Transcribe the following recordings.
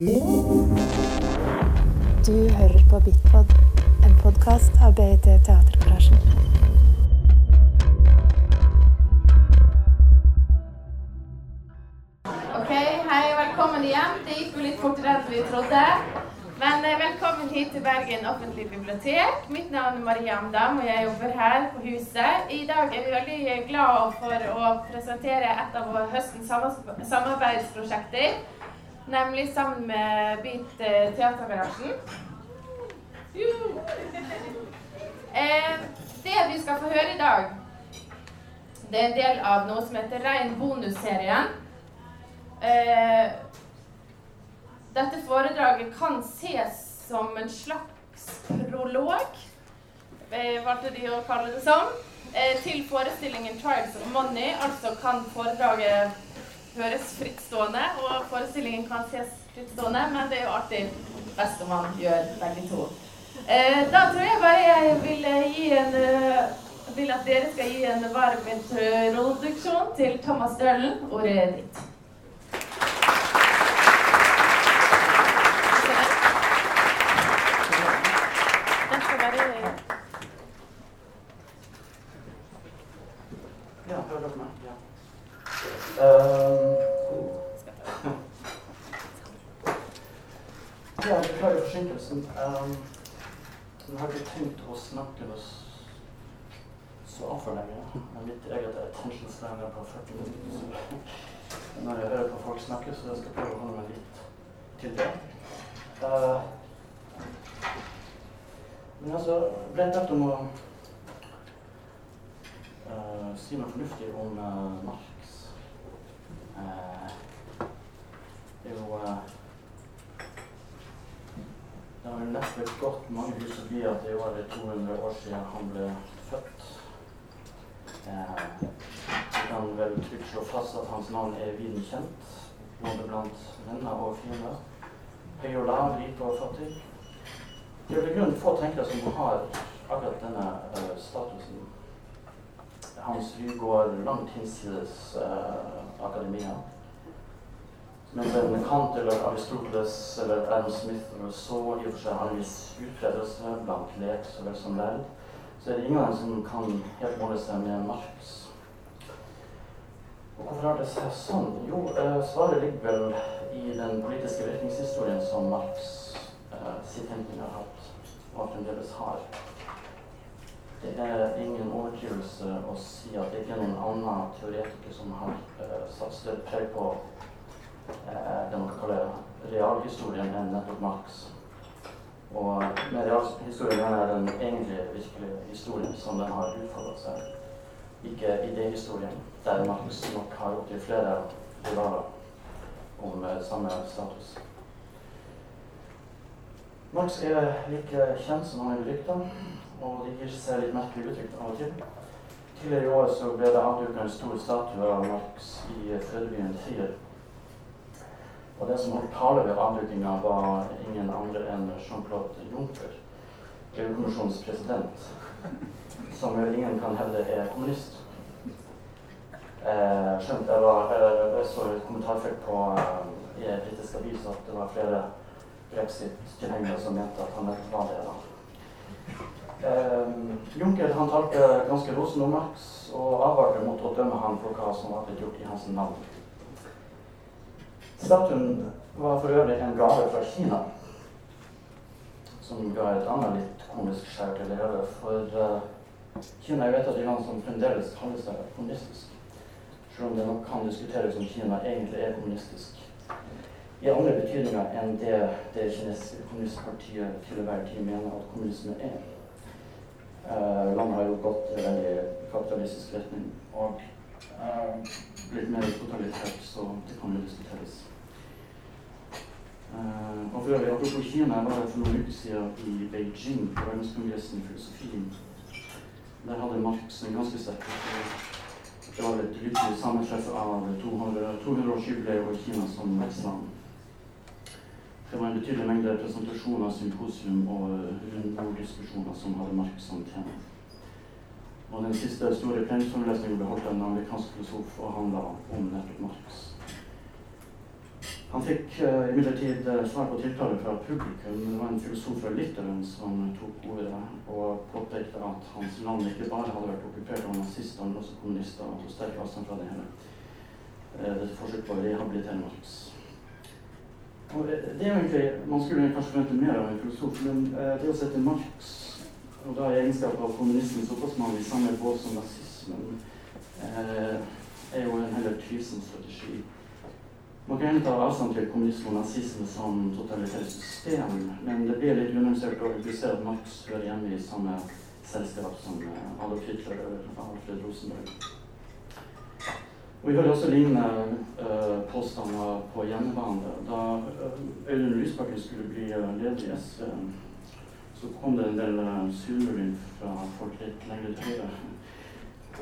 Du hører på Bitpod, en podkast av BIT Teatergarasjen. Ok, hei, velkommen igjen. Det gikk jo litt fortere enn vi trodde. Men eh, velkommen hit til Bergen offentlige bibliotek. Mitt navn er Marie Amdam, og jeg jobber her på huset. I dag er vi veldig glad for å presentere et av høstens samarbeidsprosjekter. Nemlig sammen med Beat eh, Teatergarasjen. Eh, det vi skal få høre i dag, det er en del av noe som heter Rein bonusserien. Eh, dette foredraget kan ses som en slags prolog, valgte de å kalle det som, til forestillingen 'Trials of Money'. Altså kan foredraget høres frittstående, og forestillingen kan ses frittstående, men det er jo alltid best om man gjør begge to. Eh, da tror jeg bare jeg vil eh, en eh, vil at dere skal gi en varm introduksjon til Thomas Dølen. Ordet er ditt. Den skal være Ja, hører dere meg? Ja. Ehm, ja, beklager forsinkelsen. Um, jeg har ikke tenkt å snakke noe s- så altfor lenge. Men mitt eget er på 40 minutter. Når jeg hører på folk snakke, så jeg skal prøve å holde meg litt til det. Uh, men altså, bedt om å uh, si noe fornuftig om uh, Marx. Det er jo Det har neppe gått mange hus forbi at det var 200 år siden han ble født. Eh, vel trygt slå fast at hans navn er viden kjent, både blant venner og fiender. Høy og lav, rik og fattig. Det er vel i grunnen få tenkere som har akkurat denne uh, statusen. Hans ry går langt hinsides uh, akademia. Mens en Kant eller Aristoteles eller Adam Smith eller så i og for seg har en viss utbredelse blant lek så vel som lærd, så er det ingen som kan helt måle seg med Marx. Hvorfor har det seg sånn? Jo, eh, svaret ligger vel i den politiske virkningshistorien som Marx uh, sitt tenkning har hatt, og fremdeles har. Det er ingen overdrivelse å si at det ikke er noen annen teoretiker som har uh, satt større preg på uh, det man kan kalle realhistorien enn nettopp Marx. Og med realhistorien er den egentlige, virkelige historien som den har utfoldet seg. Ikke idéhistorien, der Marx nok har opptil flere rivaler om eh, samme status. Marx er like kjent som han er berykta, og det gir seg litt merkelig uttrykk av og til. Tidligere i år så ble det avduket en stor statue av Marx i fødebyen Trier. Og det som holdt tale ved avdukinga, var ingen andre enn Jean-Claude Juncker, EU-kommisjonens president, som vel ingen kan hevde er kommunist. Eh, skjønt jeg, var, jeg så et kommentarfelt på eh, i en britisk avis at det var flere brexit-tilhengere som mente at han nettopp var det. da. Eh, Juncker han talte ganske rosende om Marx og advarte mot å dømme ham for hva som var blitt gjort i hans navn. Statuen var for øvrig en gave fra Kina, som ga et annet litt komisk skjær til hele. For eh, Kina er jo et av de land som fremdeles kaller seg kommunistisk. Selv om det nok kan diskuteres om Kina egentlig er kommunistisk. I andre betydninger enn det det kinesiske kommunistpartiet til enhver tid mener at kommunisme er. Uh, landet har jo gått i veldig kapitalistisk retning og uh, blitt mer totalitært, så det kan jo diskuteres. Uh, og for øvrig, apropos Kina, jeg var for noen uker siden i Beijing på verdenskongressen i filosofi. Der hadde Marx en ganske sterk et lykkelig sammentreff av 200-årsjubileet 200 over Kina som vertsland. Det var en betydelig mengde presentasjoner, symposium og runddiskusjoner som hadde Marx som tema. Og den siste store plenumsforelesningen ble holdt av en amerikansk filosof og handla om nettopp Marx. Han fikk uh, imidlertid uh, svar på tiltale fra publikum. Det var en filosof fra Litauen som tok ordet og påpekte at hans land ikke bare hadde vært okkupert av nazister, men også kommunister, og tok sterk avstand fra det hele. Uh, dette forsøk på å rehabilitere Marx. Og det er egentlig, Man skulle kanskje forvente mer av en filosof, men det å sette Marx, og da i egenskap av kommunismen såpass mange i samme båt som nazismen, er jo en heller tvilsom strategi. Man kan gjerne ta avstand til kommunisme og nazisme som totalitært system, men det blir litt unyansert å implisere at Marx hører hjemme i samme selskap som eh, Adolf Hitler eller Alfred Rosenberg. Og Vi hører også lignende uh, påstander på hjemmebane. Da Audun Lysbakken skulle bli leder i SV, så kom det en del surmuling fra folk litt lenger til høyre.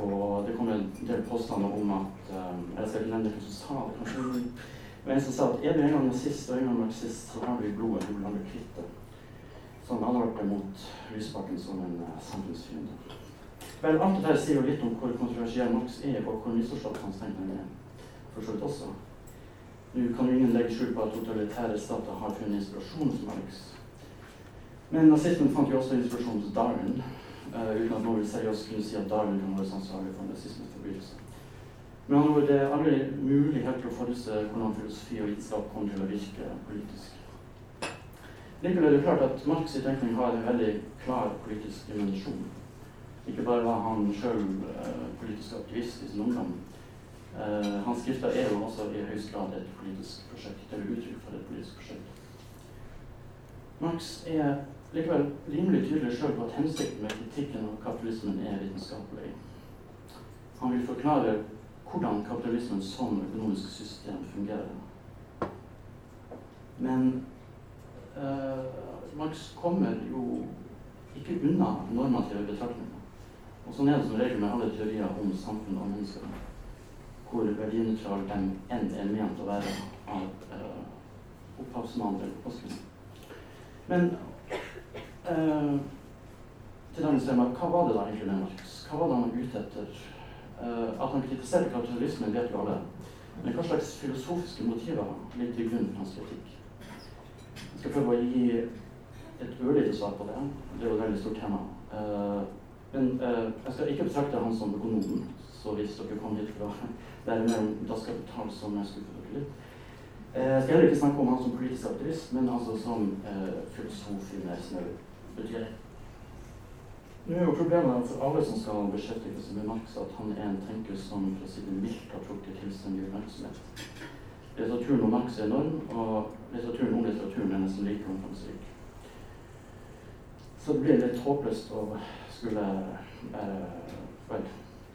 Og det kom en del påstander om at um, Jeg skal ikke nevne hvem som sa det. kanskje og en som sa at er du en gang nazist og en gang marxist, så har du i blodet du vil aldri kvitte. Sånn advarte mot Lysbakken som en uh, samfunnsfiende. Vel, alt dette sier jo litt om hvor kontroversiell Marx er, og hvor misforstått hans tenkning er. For så vidt også. Nå kan jo ingen legge skjul på at totalitære stater har funnet inspirasjon hos Marx. Men nazismen fant jo også inspirasjon hos Darwin, uh, uten at noen seriøst kunne si at Darwin kan være ansvarlig for nazismens forbrytelser. Men andre ord, det er aldri mulig helt å forutse hvordan filosofi og vitenskap kommer til å virke politisk. Likevel er det klart at Marx' tenkning har en veldig klar politisk dimensjon. Ikke bare var han sjøl eh, politisk aktivist i sin ungdom. Eh, hans skrifter er jo også i høyeste grad et politisk prosjekt, eller uttrykk for et politisk prosjekt. Marx er likevel rimelig tydelig sjøl på at hensikten med kritikken av kapitalismen er vitenskapelig. Han vil forklare hvordan kapitalismen som økonomisk system fungerer. Men uh, Marx kommer jo ikke unna normative betraktninger. Og sånn er det som regel med alle teorier om samfunn og mennesker, hvor verdinøytral de enn er ment å være av uh, opphavsmannen eller påsken. Men uh, til dagens tema, hva var det da egentlig med Marx? Hva var det han var ute etter? Uh, at han kritiserer kapitalismen, vet jo alle. Men hva slags filosofiske motiver ligger til grunn for hans kritikk? Jeg skal prøve å gi et ørlite svar på det. Det er jo et veldig stort tema. Uh, men uh, jeg skal ikke betrakte han som økonomen, så hvis dere kom hit fra å Da mer om Das Kapital, som jeg skuffer dere litt. Jeg skal heller ikke snakke om han som politisk aktivist, men altså som filosof i mer snau. Nå er jo problemet for alle som skal beskjeftige seg med Marx, at han er en tenker som for å si det mildt har trukket til seg mye oppmerksomhet. Litteraturen om Marx er enorm, og litteraturen om litteraturen er nesten like omfangsrik. Så det blir litt håpløst å skulle eh, vel,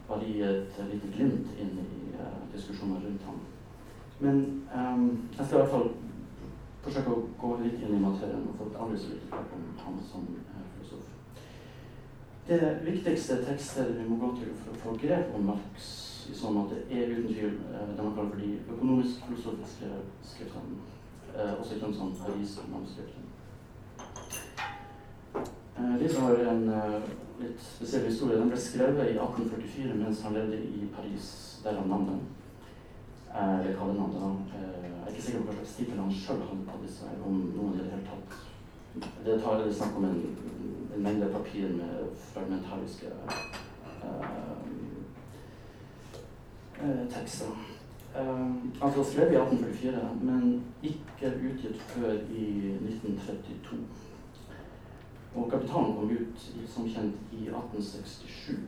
bare gi et lite glimt inn i eh, diskusjoner rundt ham. Men eh, jeg skal i hvert fall forsøke å gå litt inn i materien og få et aldri så lite om ham som. Det viktigste tekstet vi må gå til for å få grep om Marx i sånn måte, er uten tvil eh, det man kaller for de økonomisk-filosofiske skriftene. Eh, også kjent som Paris-manuskriptene. Eh, disse har en litt spesiell historie. Den ble skrevet i 1844 mens han levde i Paris, der han navnet. den. eller kallenavnet. Eh, jeg er ikke sikker på hva slags tittel han sjøl hadde på disse, om noen i det hele tatt. Det tar allerede snakk om en en mengde papir med fragmentariske uh, uh, tekster. Um, altså skrevet i 1844, men ikke utgitt før i 1932. Og 'Kapitalen' kom ut som kjent i 1867.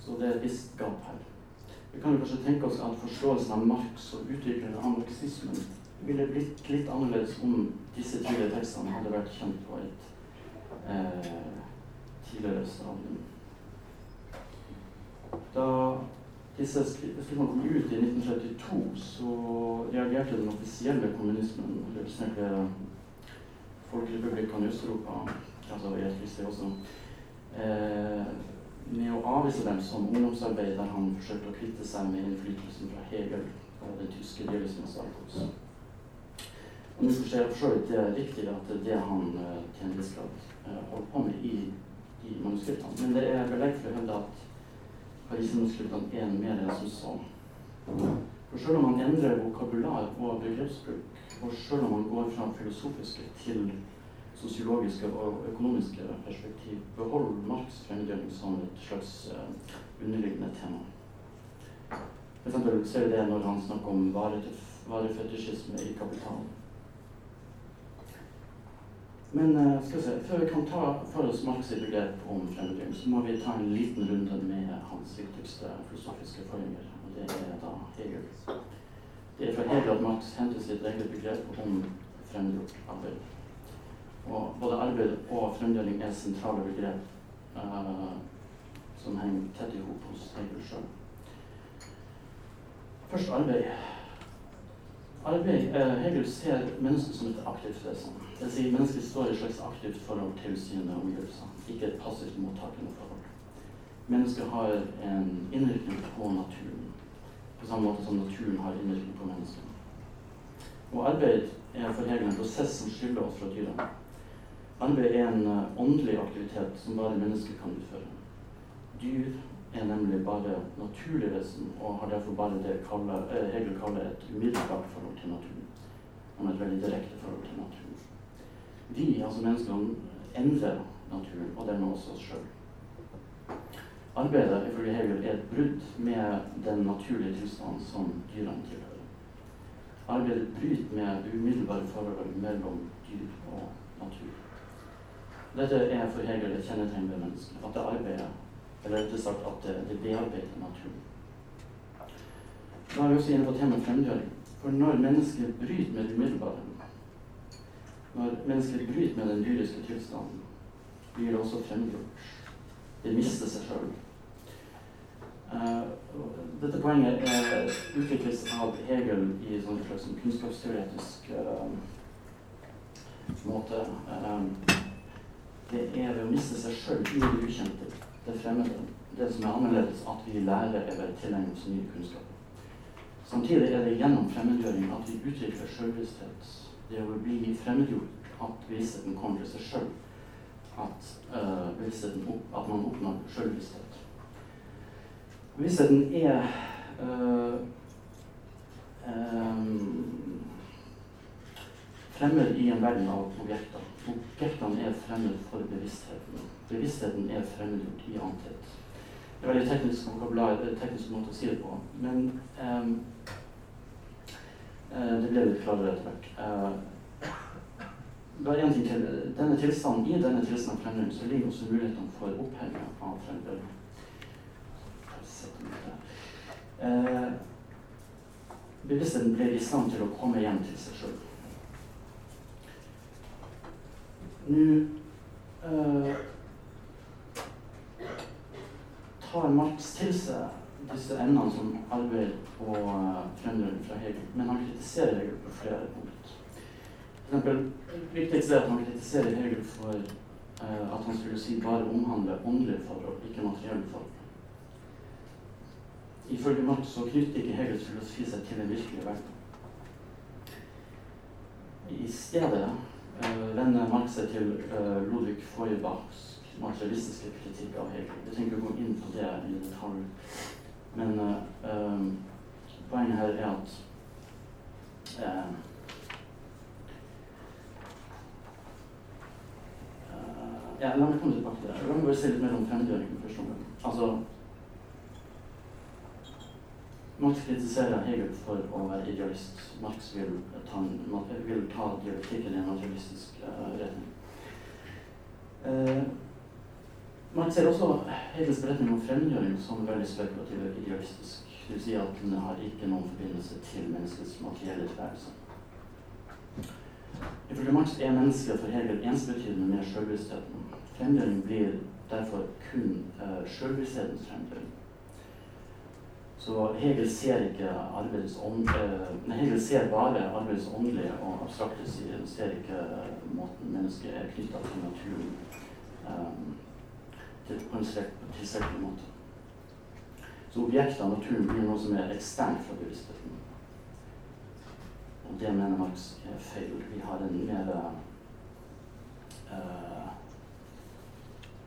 Så det er et visst gap her. Vi kan jo kanskje tenke oss at forståelsen av Marx og utviklingen av marxismen ville blitt litt annerledes om disse tidligere tekstene hadde vært kjent på et eh, tidligere stadium. Da disse skriftene kom ut i 1932, så reagerte den offisielle kommunismen, representert ved Folkerepublikkene i Øst-Europa, altså i Øst også, eh, med å avvise dem som ungdomsarbeid der han forsøkte å kvitte seg med innflytelsen fra Hegel og den tyske idealismens arkos. Og nå forstår jeg for så vidt det er riktig at det han eh, til en viss grad Eh, holdt på med i, i manuskriptene. Men det er belegg for å hevde at Paris-manuskriptene er mer enn som så. For selv om man endrer vokabular og begrepsbruk, og selv om man går fra filosofiske til sosiologiske og økonomiske perspektiv, beholder Marx fremdeling som et slags uh, underliggende tema. For eksempel ser vi det når han snakker om varefetisjisme i kapitalen. Men uh, skal vi se, før vi kan ta for oss Marx' begrep om fremmedgjøring, så må vi ta en liten runde med hans viktigste filosofiske forgjenger, og det er da Hegel. Det er fra Hegel at Marx henter sitt eget begrep om fremmedgjort arbeid. Og både arbeid og fremmedgjøring er sentrale begrep uh, som henger tett i hop hos Hegel sjøl. Først arbeid. Arbeid, eh, Hegel ser mennesket som et aktivt vesen. Vil si mennesket står i et slags aktivt forhold til sine omgivelser, ikke et passivt mottakende forhold. Mennesket har en innvirkning på naturen, på samme måte som naturen har innvirkning på mennesket. Og arbeid er for Hegel en prosess som skiller oss fra dyrene. Arbeid er en uh, åndelig aktivitet som bare mennesker kan utføre. Dyr er nemlig bare naturlig vesen og har derfor bare det kaller, eh, Hegel kaller et umiddelbart forhold til naturen. Har et veldig direkte forhold til naturen. Vi, altså menneskene, endrer naturen, og dermed også oss sjøl. Arbeidet ifølge Hegel er et brudd med den naturlige tilstanden som dyrene tilhører. Arbeidet bryter med det umiddelbare forholdet mellom dyr og natur. Dette er for Hegel et kjennetegn ved mennesket. At det arbeider, eller rett sagt at det, det bearbeider naturen. Da er vi også inne på temaet fremgjøring. For når mennesker bryter med det umiddelbare, når mennesker bryter med den lyriske tilstanden, blir det også fremgjort. Det mister seg sjøl. Uh, eh, dette poenget er, utvikles av Hegel i en slags kunnskapsteoretisk uh, måte. Uh, det er ved å miste seg sjøl i det ukjente, det fremmede, det som er annerledes, at vi lærer eller tilegner oss nye kunnskaper. Samtidig er det gjennom fremmedgjøring at vi utvikler sjølbevissthet det å bli fremmedgjort, at bevisstheten kommer til seg sjøl. At, uh, at man oppnår sjølbevissthet. Bevisstheten er uh, um, fremmed i en verden av objekter. Objektene er fremmed for bevisstheten. Bevisstheten er fremmedgjort i annet. Det er veldig teknisk teknisk måte å si det på. Men um, det ble litt klarere etter hvert. Eh, bare en ting til. Denne tilstanden, I denne tilstanden fremdeles så ligger også mulighetene for oppheving av fremmedgjøring. Eh, bevisstheten blir i stand til å komme hjem til seg sjøl. Nå tar Marx til seg disse emnene som arbeid og uh, fra Hegel, men han kritiserer Hegel på flere punkt. For eksempel, viktigst er at han kritiserer Hegel for eh, at han skulle si bare omhandle åndelige forhold, ikke materielle forhold. Ifølge Marx så knytter ikke Hegels filosofi seg til den virkelige verden. I stedet eh, vender Marx seg til eh, Ludvig Feuerbachs materialistiske kritikk av Hegel. Jeg tenker å gå inn på det i detalj. Men uh, um, poenget her er at uh, ja, La meg komme tilbake til det. La meg bare si litt mer om fremmedgjøringen først. Altså, Marx kritiserer Hegel for å være idealist. Marx vil ta, vil ta dialektikken i en materialistisk uh, retning. Uh, man ser også Hegels beretning om fremmedgjøring som veldig spekulativ og idealistisk. Vil si at den har ikke noen forbindelse til menneskets materielle tilværelse. Ifølge Marx er mennesket for Hegel ensbetydende med sjølbevisstheten. Fremmedgjøring blir derfor kun uh, sjølbevissthetens fremmedgjøring. Så Hegel ser uh, Hegel ser bare arbeidets åndelige og abstrakte side. ser ikke uh, måten mennesket er knytta til naturen. Um, på en tilstrekkelig måte. Så objektet av naturen blir noe som er eksternt fra bevisstheten. Og det mener Marx er feil. Vi har en mer uh,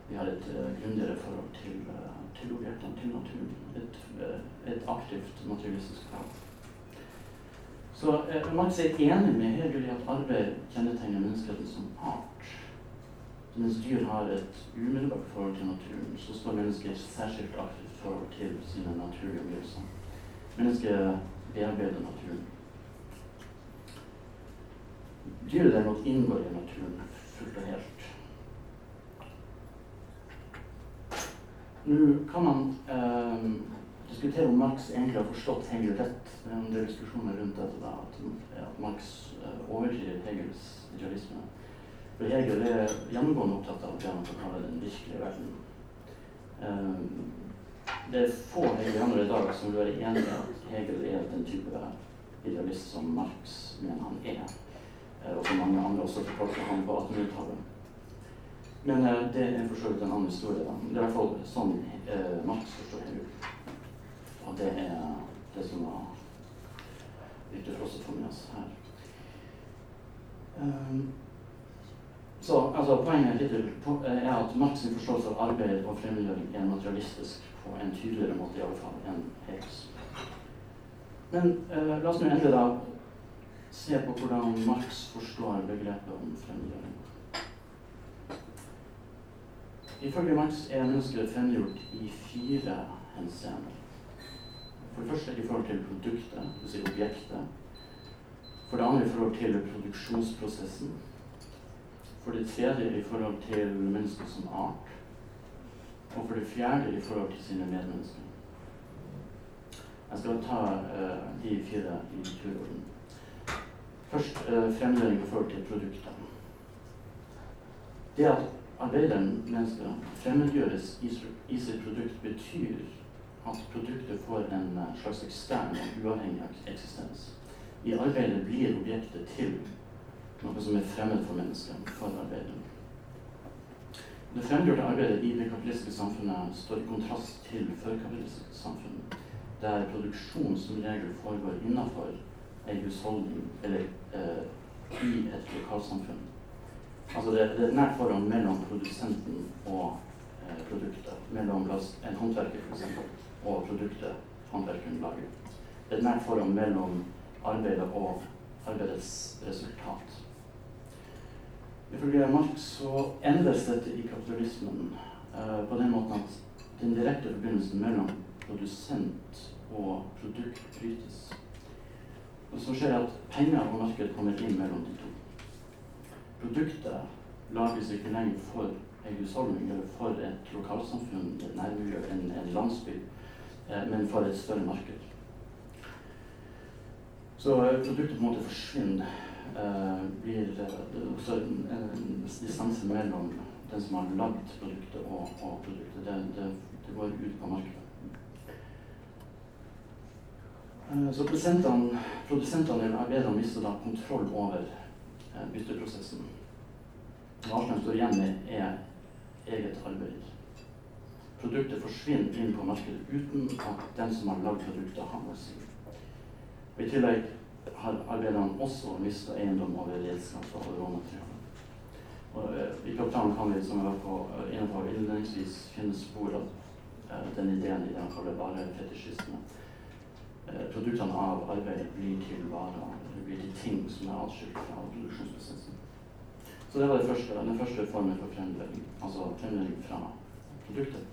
Vi har et uh, grundigere forhold til, uh, til objektene, til naturen. Et, et aktivt materialistisk krav. Så Marx er enig med Hegel i at arbeid kjennetegner menneskeheten som art. Mens dyr har et umiddelbart forhold til naturen, så står mennesket et særskilt aktivt forhold til sine naturlige omgivelser. Mennesket bearbeider naturen. Dyret derimot inngår i naturen fullt og helt. Nå kan man eh, diskutere om Marx egentlig har forstått Hegel rett. Det er en del diskusjoner rundt dette, da, at, at Marx eh, overdriver Hegels idealisme. For Hegel er gjennomgående opptatt av det han kaller den virkelige verden. Eh, det er få hegelianere i dag som vil være enig i at Hegel er den type idealist som Marx mener han er. Eh, og som mange andre også fortolker han på 1800-tallet. Men eh, det er for så vidt en annen historie. Da. Det er i hvert fall sånn eh, Marx forstår Hegel. Og det er det som var viktig for oss her. Um, så altså, Poenget hittil er at Marx' forståelse av arbeid og fremmedgjøring er materialistisk på en tydeligere måte i alle fall enn Hegels. Men eh, la oss nå endelig da se på hvordan Marx forstår begrepet om fremmedgjøring. Ifølge Marx er mennesket fremmedgjort i fire henseender. For det første i forhold til produktet, dvs. Si objektet. For det andre i forhold til produksjonsprosessen. For det tredje i forhold til mennesket som art. Og for det fjerde i forhold til sine medmennesker. Jeg skal ta uh, de fire i turorden. Først uh, fremdeling i forhold til produktene. Det at arbeideren, mennesket, fremmedgjøres i, i sitt produkt, betyr at produktet får en eh, slags ekstern og uavhengig eksistens. I arbeidet blir objektet til noe som er fremmed for mennesket, for arbeideren. Det fremgjorte arbeidet i det kapitalistiske samfunnet står i kontrast til førkapitalistiske samfunn, der produksjon som regel foregår innenfor ei husholdning eller eh, i et lokalsamfunn. Altså det, det, er et nært forhold mellom produsenten og eh, produktet. Mellom en håndverker for eksempel, og produktet håndverkeren lager. Det er et nært forhold mellom arbeidet og arbeidets resultat. Ifølge Marx så endres dette i kapitalismen eh, på den måten at den direkte forbindelsen mellom produsent og produkt brytes. Og så skjer det at penger og marked kommer inn mellom de to produktet lages ikke lenger for en husholdning eller for et lokalsamfunn, et nærmiljø, en, en landsby, eh, men for et større marked. Så eh, produktet på en måte forsvinner. Eh, blir også en, en, distanse mellom den som har lagd produktet, og, og produktet. Det, det, det, går ut på markedet. Eh, så produsentene, produsentene eller arbeiderne mister da kontroll over Eh, bytteprosessen. Hva som står igjen er eget arbeid. Produktet forsvinner inn på markedet uten at den som har lagd produktet, har noe å si. I tillegg arbeiderne også mista eiendom over redskaper og råmaterialer. Og, eh, I kapitalen kan vi, som jeg var på, eh, inne på innledningsvis, finne spor av eh, den ideen i det han kaller varefetisjisme. Eh, produktene av arbeidet blir til varer blir til ting som er atskilt fra produksjonsprosessen. Så det var det første, den første formen for fremdeling, altså fremdeling fra produktet.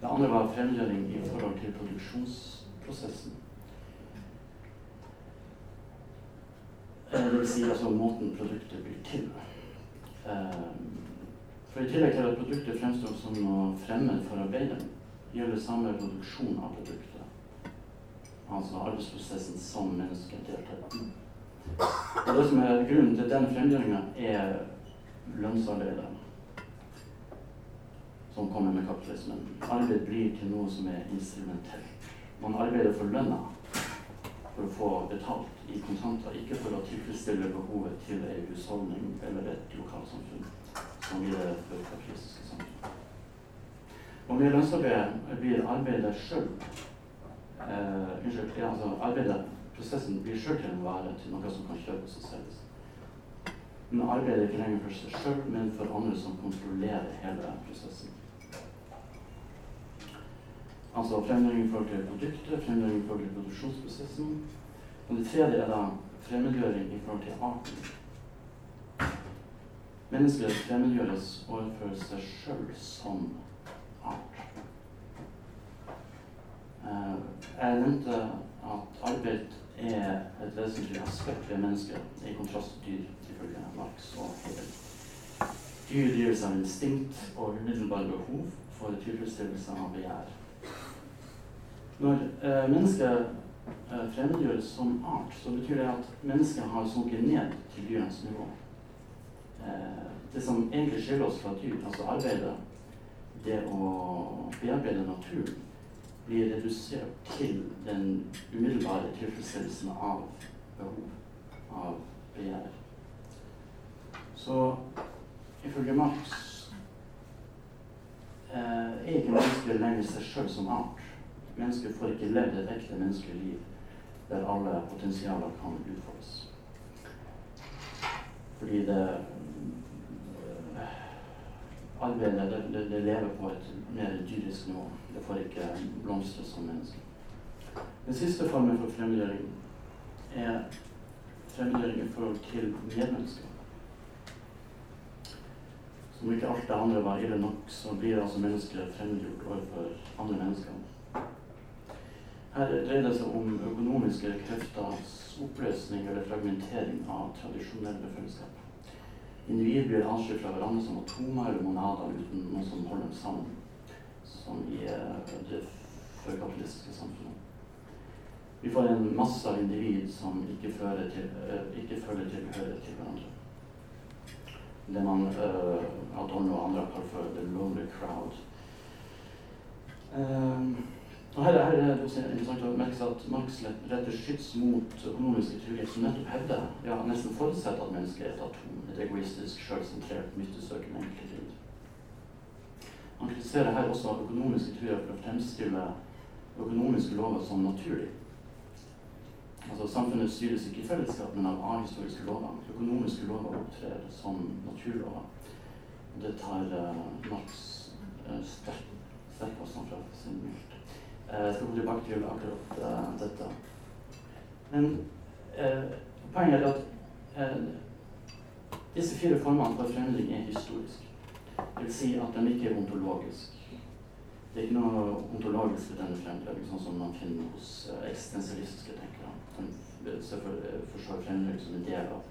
Det andre var fremdeling i forhold til produksjonsprosessen. Eh, det vil si altså måten produktet blir til. Eh, for i tillegg til at produktet fremstår som noe fremmed for arbeideren, gjelder samme produksjon av produktet. Altså arbeidsprosessen som mennesket deltar i. Og det som er Grunnen til den fremgjøringa er lønnsarbeidet som kommer med kapitalismen. Arbeid blir til noe som er instrumentelt. Man arbeider for lønna for å få betalt i kontanter, ikke for å tilfredsstille behovet til ei husholdning eller et lokalsamfunn, som i det kapitalistiske samfunnet. Og med lønnsarbeidet blir arbeidet sjøl eh, Unnskyld, ja, altså arbeidet prosessen blir sjøl til en vare, til noe som kan kjøpes og selges. Men arbeidet er ikke lenger for seg sjøl, men for andre som kontrollerer hele prosessen. Altså fremdeling i forhold til produktet, fremdeling i forhold til produksjonsprosessen. Og det tredje er da fremmedgjøring i forhold til arten. Mennesket fremmedgjøres overfor seg sjøl som art. Eh, jeg nevnte at arbeid er et vesentlig aspekt ved mennesket, i kontrast til dyr, ifølge Marx og Hegel. Dyr drives av instinkt og umiddelbare behov for tilfredsstillelse av begjær. Når eh, mennesket eh, fremmedgjøres som art, så betyr det at mennesket har sunket ned til dyrenes nivå. Eh, det som egentlig skiller oss fra dyr, altså arbeidet, det å bearbeide naturen, blir redusert til den umiddelbare tilfredsstillelsen av behov, av begjær. Så ifølge Marx eh, er ikke mennesket lenger seg sjøl som art. Mennesket får ikke levd et ekte menneskelig liv der alle potensialer kan utfoldes. Fordi det eh, arbeidet det, det, det, lever på et mer dyrisk nivå. Det får ikke blomstre som menneske. Den siste formen for fremmedgjøring er fremmedgjøring i forhold til medmennesker. Som ikke alt det andre var ille nok, så blir altså mennesker fremmedgjort overfor andre mennesker. Her dreier det seg om økonomiske krefters oppløsning eller fragmentering av tradisjonelle fellesskap. Individ blir atskilt fra hverandre som atomer eller monader uten noe som holder dem sammen, som i eh, det førkapitalistiske samfunnet. Vi får en masse av individ som ikke, føler til, eh, ikke føler tilhørighet til hverandre det man uh, Adorno og andre har kalt for 'the lonely crowd'. Um, her, her er det interessant å merke seg at Marx retter skyts mot økonomiske trygghet, som nettopp hevder, ja, nesten forutsetter at mennesket er et atom, et egoistisk, sjølsentrert, nyttesøkende enkeltliv. Han kritiserer her også økonomiske teorier for å fremstille økonomiske lover som naturlige. Altså Samfunnet styres ikke i fellesskap, men av ahistoriske lover. Økonomiske lover opptrer som naturlover. Det tar uh, Marx uh, sterk, sterk avstand fra sin mildt. Jeg skal gå tilbake til akkurat uh, dette. Men poenget er at disse fire formene for fremling er historiske. Det vil si at de ikke er ontologiske. Det er ikke noe ontologisk ved denne fremdrivingen, sånn som man finner hos eksistensialistiske tenkere De forstår fremlegg som en del av,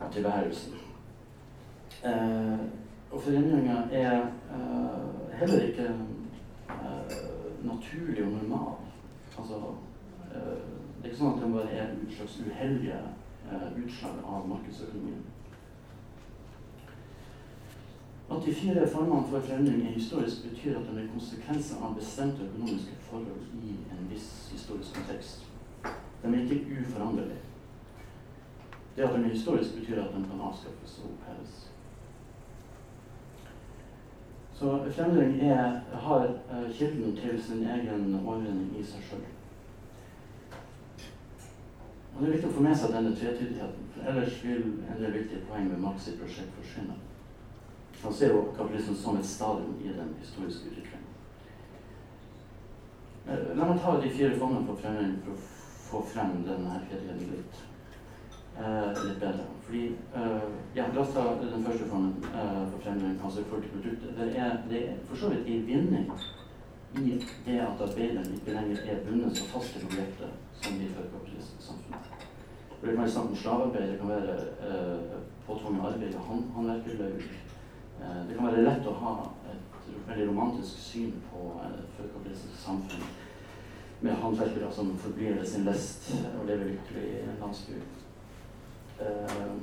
av tilværelsen. Eh, og forandringa er eh, heller ikke eh, naturlig og normal. Altså, eh, det er ikke sånn at det bare er et slags uheldige eh, utslag av markedsøkonomien. At de fire formene for forandring er historisk, betyr at de er konsekvenser av bestemte økonomiske forhold i en viss historisk kontekst. De er ikke uforanderlige. Det at de er historisk, betyr at de kan avskaffes og oppheves. Så fremdring er, har uh, kilden til sin egen overvinning i seg sjøl. Og Det er viktig å få med seg denne tvetydigheten, for ellers vil en del viktige poeng med Marx sitt prosjekt forsvinne. Han ser jo kapitalismen som et stadium i den historiske utviklingen. Uh, la meg ta de fire fondene for for å få frem denne ferien litt, litt bedre. Fordi, uh, ja, La oss ta den første formen uh, for fremdring, altså i produktet. Det er, det er for så vidt en vinning i det at arbeideren ikke lenger er bundet så fast til objektet som i førkapitalistisk samfunn. Det kan være snakk om det kan være uh, påtvunget arbeid og håndverkerløyver. Uh, det kan være lett å ha et veldig romantisk syn på uh, førkapitalistisk samfunn med håndverkere som forblir sin lest og lever lykkelig i en landsby. Uh,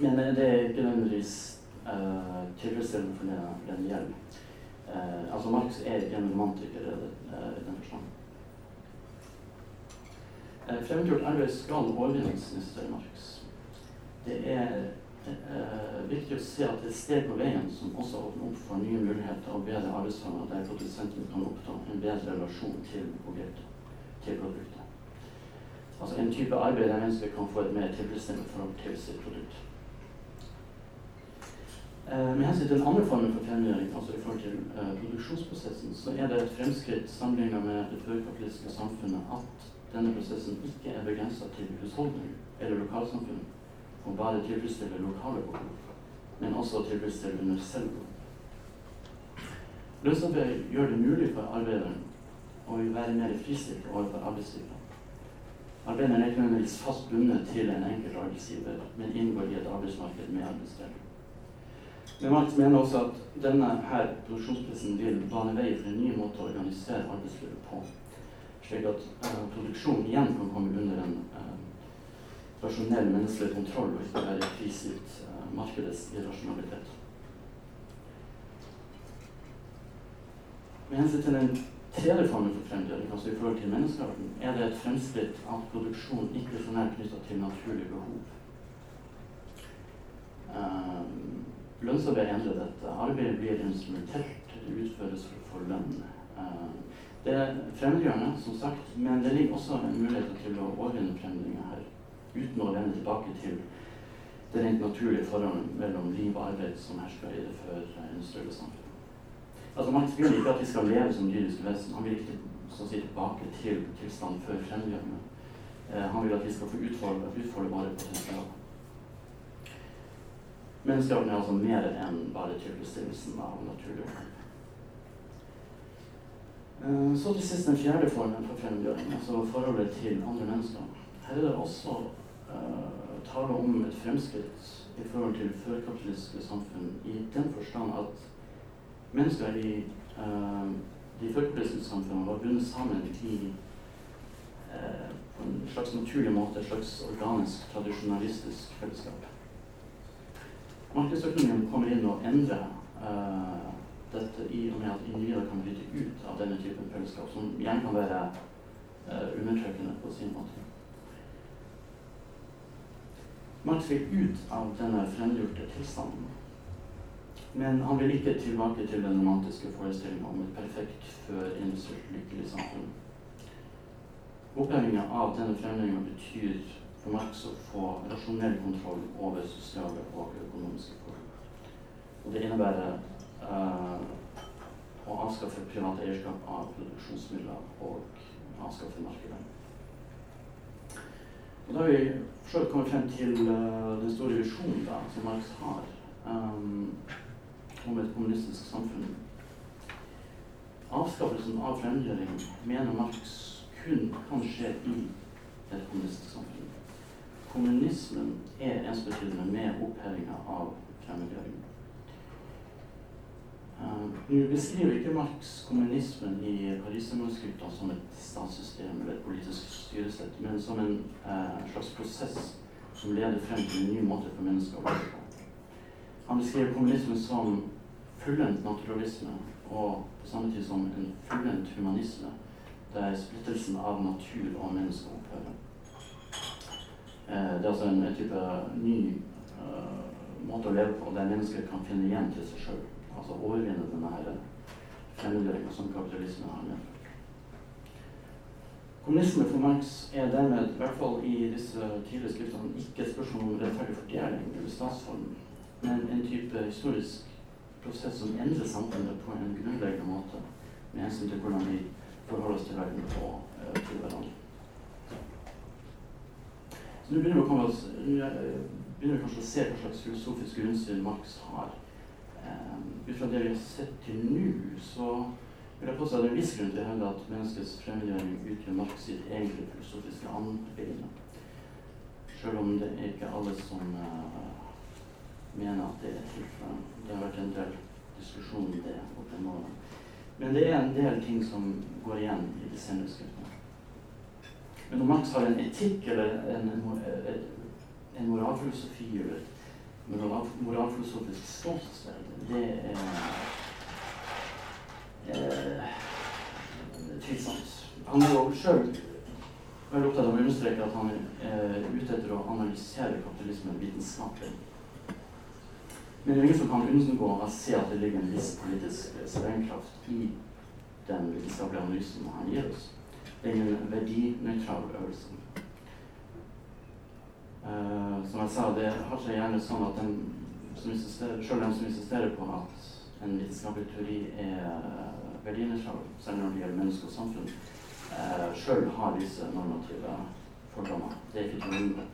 men det er ikke nødvendigvis uh, tilfredsstillende for for den gjelder. Uh, altså Marx er ikke en romantiker i den forstand. Fremmedgjort arbeid skal overvinnes, insisterer Marx. Det er eh, viktig å se at det er steg på veien som også åpner opp for nye muligheter og bedre arbeidsformer der produsenten kan oppnå en bedre relasjon til objektet, til produktet. Altså en type arbeid der mennesker kan få et mer tilfredsstillende forhold til sitt produkt. Eh, med hensyn til den andre formen for fremmedgjøring, altså i forhold til uh, produksjonsprosessen, så er det et fremskritt sammenlignet med det førkapitalistiske samfunnet at denne prosessen ikke er begrensa til husholdning eller lokalsamfunn og bare tilfredsstiller lokale behov, men også tilfredsstiller universelle behov. Lønnsarbeid gjør det mulig for arbeideren å være mer fristilt overfor arbeidslivet. Arbeideren er ikke nødvendigvis fast bundet til en enkelt arbeidsgiver, men inngår i et arbeidsmarked med arbeidsdeling. Men Marx mener også at denne her produksjonspressen vil bane vei for en ny måte å organisere arbeidslivet på, slik at uh, produksjonen igjen kan komme under en uh, rasjonell menneskelig kontroll og ikke være prisgitt uh, markedets irrasjonalitet. Med hensyn til den tredje formen for fremdeling, altså i forhold til menneskearten, er det et fremskritt at produksjon ikke så nært knytta til naturlige behov. Um, Lønnsarbeid endrer dette. Arbeidet blir instrumentelt, det utføres for få lønn. Uh, det er fremmedgjørende, som sagt, men det ligger også en mulighet til å overvinne fremmedgjøringa her, uten å vende tilbake til det rent naturlige forholdet mellom liv og arbeid som hersker i det før industrielle samfunn. Altså, Marx vil ikke at vi skal leve som dyriske vesen. Han vil ikke så å si, tilbake til tilstanden før fremmedgjørende. Eh, han vil at vi skal få utfolde, utfolde våre potensial. Menneskearten er altså mer enn bare tilfredsstillelsen av naturlig eh, Så til sist den fjerde formen for fremmedgjøring, altså forholdet til andre mennesker. Her er det også uh, tale om et fremskritt i forhold til førkapitalistiske samfunn i den forstand at mennesker i uh, de førkapitalistiske var bundet sammen i uh, på en slags naturlig måte, et slags organisk, tradisjonalistisk fellesskap. Markedsøkonomien kommer inn og endrer uh, dette i og med at individer kan bryte ut av denne typen fellesskap, som igjen kan være uh, undertrykkende på sin måte. Marx vil ut av denne fremmedgjorte tilstanden. Men han vil ikke tilbake til den romantiske forestillinga om et perfekt før industrielt lykkelig samfunn. Opphevinga av denne fremlegginga betyr for Marx å få rasjonell kontroll over sosiale og økonomiske forhold. Og det innebærer uh, å avskaffe privat eierskap av produksjonsmidler og avskaffe markedet. Og da har vi selv kommet frem til uh, den store visjonen som Marx har um, om et kommunistisk samfunn. Avskaffelsen av fremmedgjøring mener Marx kun kan skje i et kommunistisk samfunn kommunismen er ensbetydende med opphevinga av fremmedgjøring. Uh, Nå beskriver ikke Marx kommunismen i Parisermanuskriptene som et statssystem eller et politisk styresett, men som en uh, slags prosess som leder frem til en ny måte for mennesker å være på. Han beskriver kommunismen som fullendt naturalisme og på samme tid som en fullendt humanisme, der splittelsen av natur og menneske opphører. Eh, det er altså en, type ny uh, måte å leve på der mennesker kan finne igjen til seg sjøl. Altså overvinne denne her fremmedgjøringa som kapitalismen har med. Kommunisme for Marx er dermed, i hvert fall i disse tidlige skriftene, ikke et spørsmål om rettferdig fordeling eller statsform, men en type historisk prosess som endrer samfunnet på en grunnleggende måte med hensyn til hvordan vi forholder oss til verden og uh, til hverandre. Så nå begynner vi, oss, begynner vi kanskje å se hva slags filosofisk grunnsyn Marx har. Um, ut fra det vi har sett til nå, så vil jeg påstå at det er en viss grunn til å hevde at menneskets fremmedgjøring utgjør Marx sitt egentlige filosofiske anbefaling. Selv om det er ikke alle som uh, mener at det er tilfellet. Det har vært en del diskusjon om det opp gjennom årene. Men det er en del ting som går igjen i de senere skriftene. Men om Max har en etikk eller en, en, en moralfilosofi eller moral, moralfilosofisk ståsted, det er eh, tvilsomt. Han er jo sjøl veldig opptatt av å understreke at han er eh, ute etter å analysere kapitalismen vitenskapelig. Men det er ingen som kan unngå å se at det ligger en viss politisk sprengkraft i den vitenskapelige analysen han gir oss Det er en verdinøytral øvelse. Uh, som jeg sa, det har seg gjerne sånn at den som selv de som insisterer på at en vitenskapelig teori er verdinøytral, selv når det gjelder menneske og samfunn, uh, sjøl har disse normative fordommer. Det er ikke til å.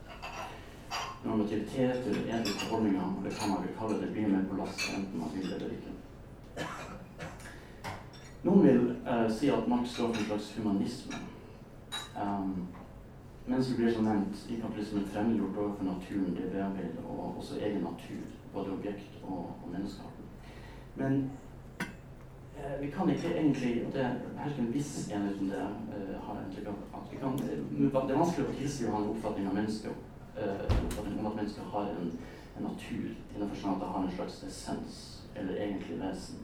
Normativitet eller etiske holdninger, det kan man vil kalle det, blir med på lasset enten man vil eller ikke. Noen vil eh, si at Marx står for en slags humanisme. Um, mennesker blir som nevnt i kapitalismen fremmedgjort overfor naturen det bearbeider, og også egen natur, både objekt og, og mennesker. Men eh, vi kan ikke egentlig og Det hersker en viss enighet om det. Eh, har jeg inntrykk at vi kan, Det er vanskelig å tilskrive en oppfatning av mennesket, om at mennesket har en, en natur, innenfor sånn at det har en slags essens, eller egentlig vesen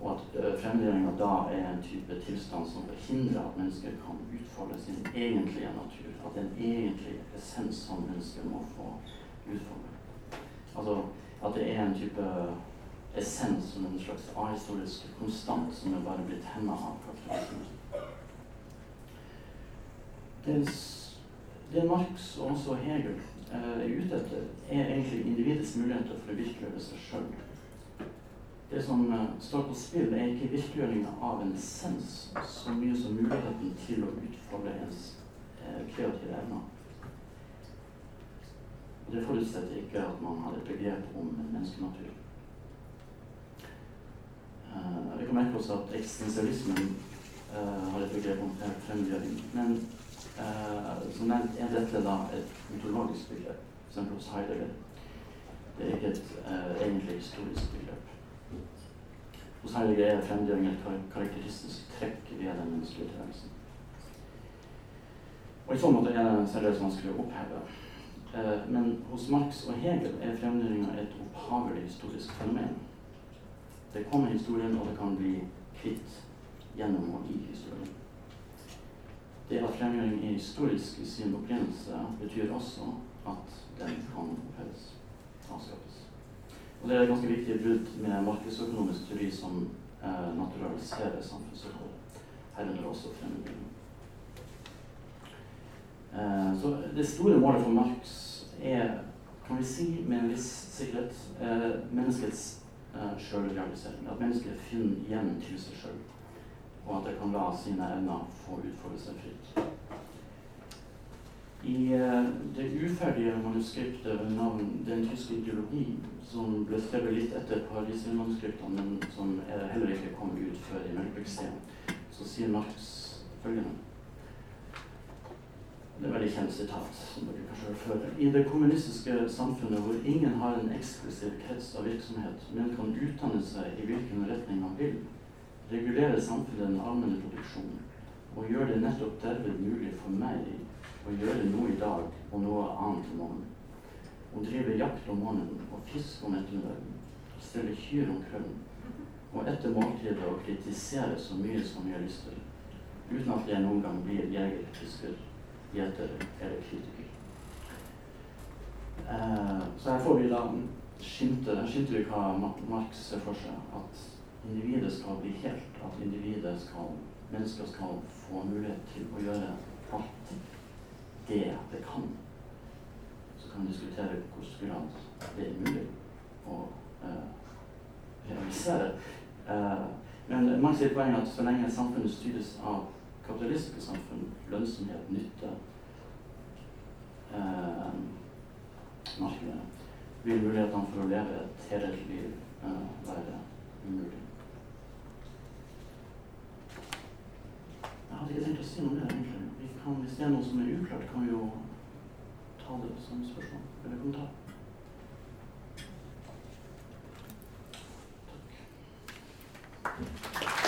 og at uh, fremdelinga da er en type tilstand som forhindrer at mennesker kan utfolde sin egentlige natur. At det er en egentlig essens som mennesker må få utfolde. Altså at det er en type essens som en slags ahistorisk konstant som er bare blitt hemma av kapitalismen. Det, Marx og også Hegel uh, er ute etter, er egentlig individets muligheter for å virkeliggjøre seg sjøl det som uh, står på spill, er ikke virkeliggjøringa av en essens så mye som muligheten til å utfolde ens uh, kreative evner. Og det forutsetter ikke at man har et begrep om menneskenatur. Vi kan merke oss at eksistensialismen har et begrep om fremgjøring. Men som nevnt er dette da et mytologisk begrep, f.eks. hos Heidegger. Det er ikke et egentlig historisk begrep. Hos Heidegger er fremdeling et karakteristisk trekk ved den menneskelige tilværelsen. Og I så måte er det særdeles vanskelig å oppheve. Eh, men hos Marx og Hegel er fremdelinga et opphavelig historisk fenomen. Det kommer historien, og det kan bli kvitt gjennom og i historien. Det at fremgjøring er historisk i sin opprinnelse, betyr også at den kan oppheves, avskaffes. Og det er et ganske viktig brudd med markedsøkonomisk teori som eh, naturaliserer samfunnsøkonomi. Herunder også fremmedbygging. Eh, så det store målet for Marx er, kan vi si med en viss sikkerhet, eh, menneskets eh, sjølrealisering. At mennesket finner igjen til seg sjøl, og at det kan la sine evner få utfolde seg fritt. I uh, det uferdige manuskriptet ved navn 'Den tyske ideologi', som ble skrevet litt etter Pariser-manuskriptene, men som heller ikke kom ut før i Melkbeksten, så sier Marx følgende Det er veldig kjent sitat, som dere kanskje har hørt før. I det kommunistiske samfunnet hvor ingen har en eksklusiv krets av virksomhet, men kan utdanne seg i hvilken retning man vil, regulerer samfunnet den allmenne produksjonen og gjør det nettopp derved mulig for meg å gjøre noe i dag og noe annet i morgen. Å drive jakt om morgenen og fiske om ettermiddagen. Stelle kyr om kvelden. Og etter måltidet å kritisere så mye som jeg har lyst til. Uten at jeg noen gang blir jeger, fisker, gjeter eller kritiker. Eh, så her får vi da skimte, skimter vi hva Marx ser for seg. At individet skal bli helt. At individet skal, mennesker skal få mulighet til å gjøre alt det det kan. Så kan vi diskutere hvordan det er mulig å eh, realisere. Eh, men mange sier poenget at så lenge samfunnet styres av kapitalistiske samfunn, lønnsomhet, nytte eh, markedet, vil mulighetene for å leve et helhetlig liv eh, være umulig. hadde ikke tenkt å si noe mer, egentlig. Vi kan, hvis det er noe som er uklart, kan vi jo ta det som spørsmål eller kommentar. Takk.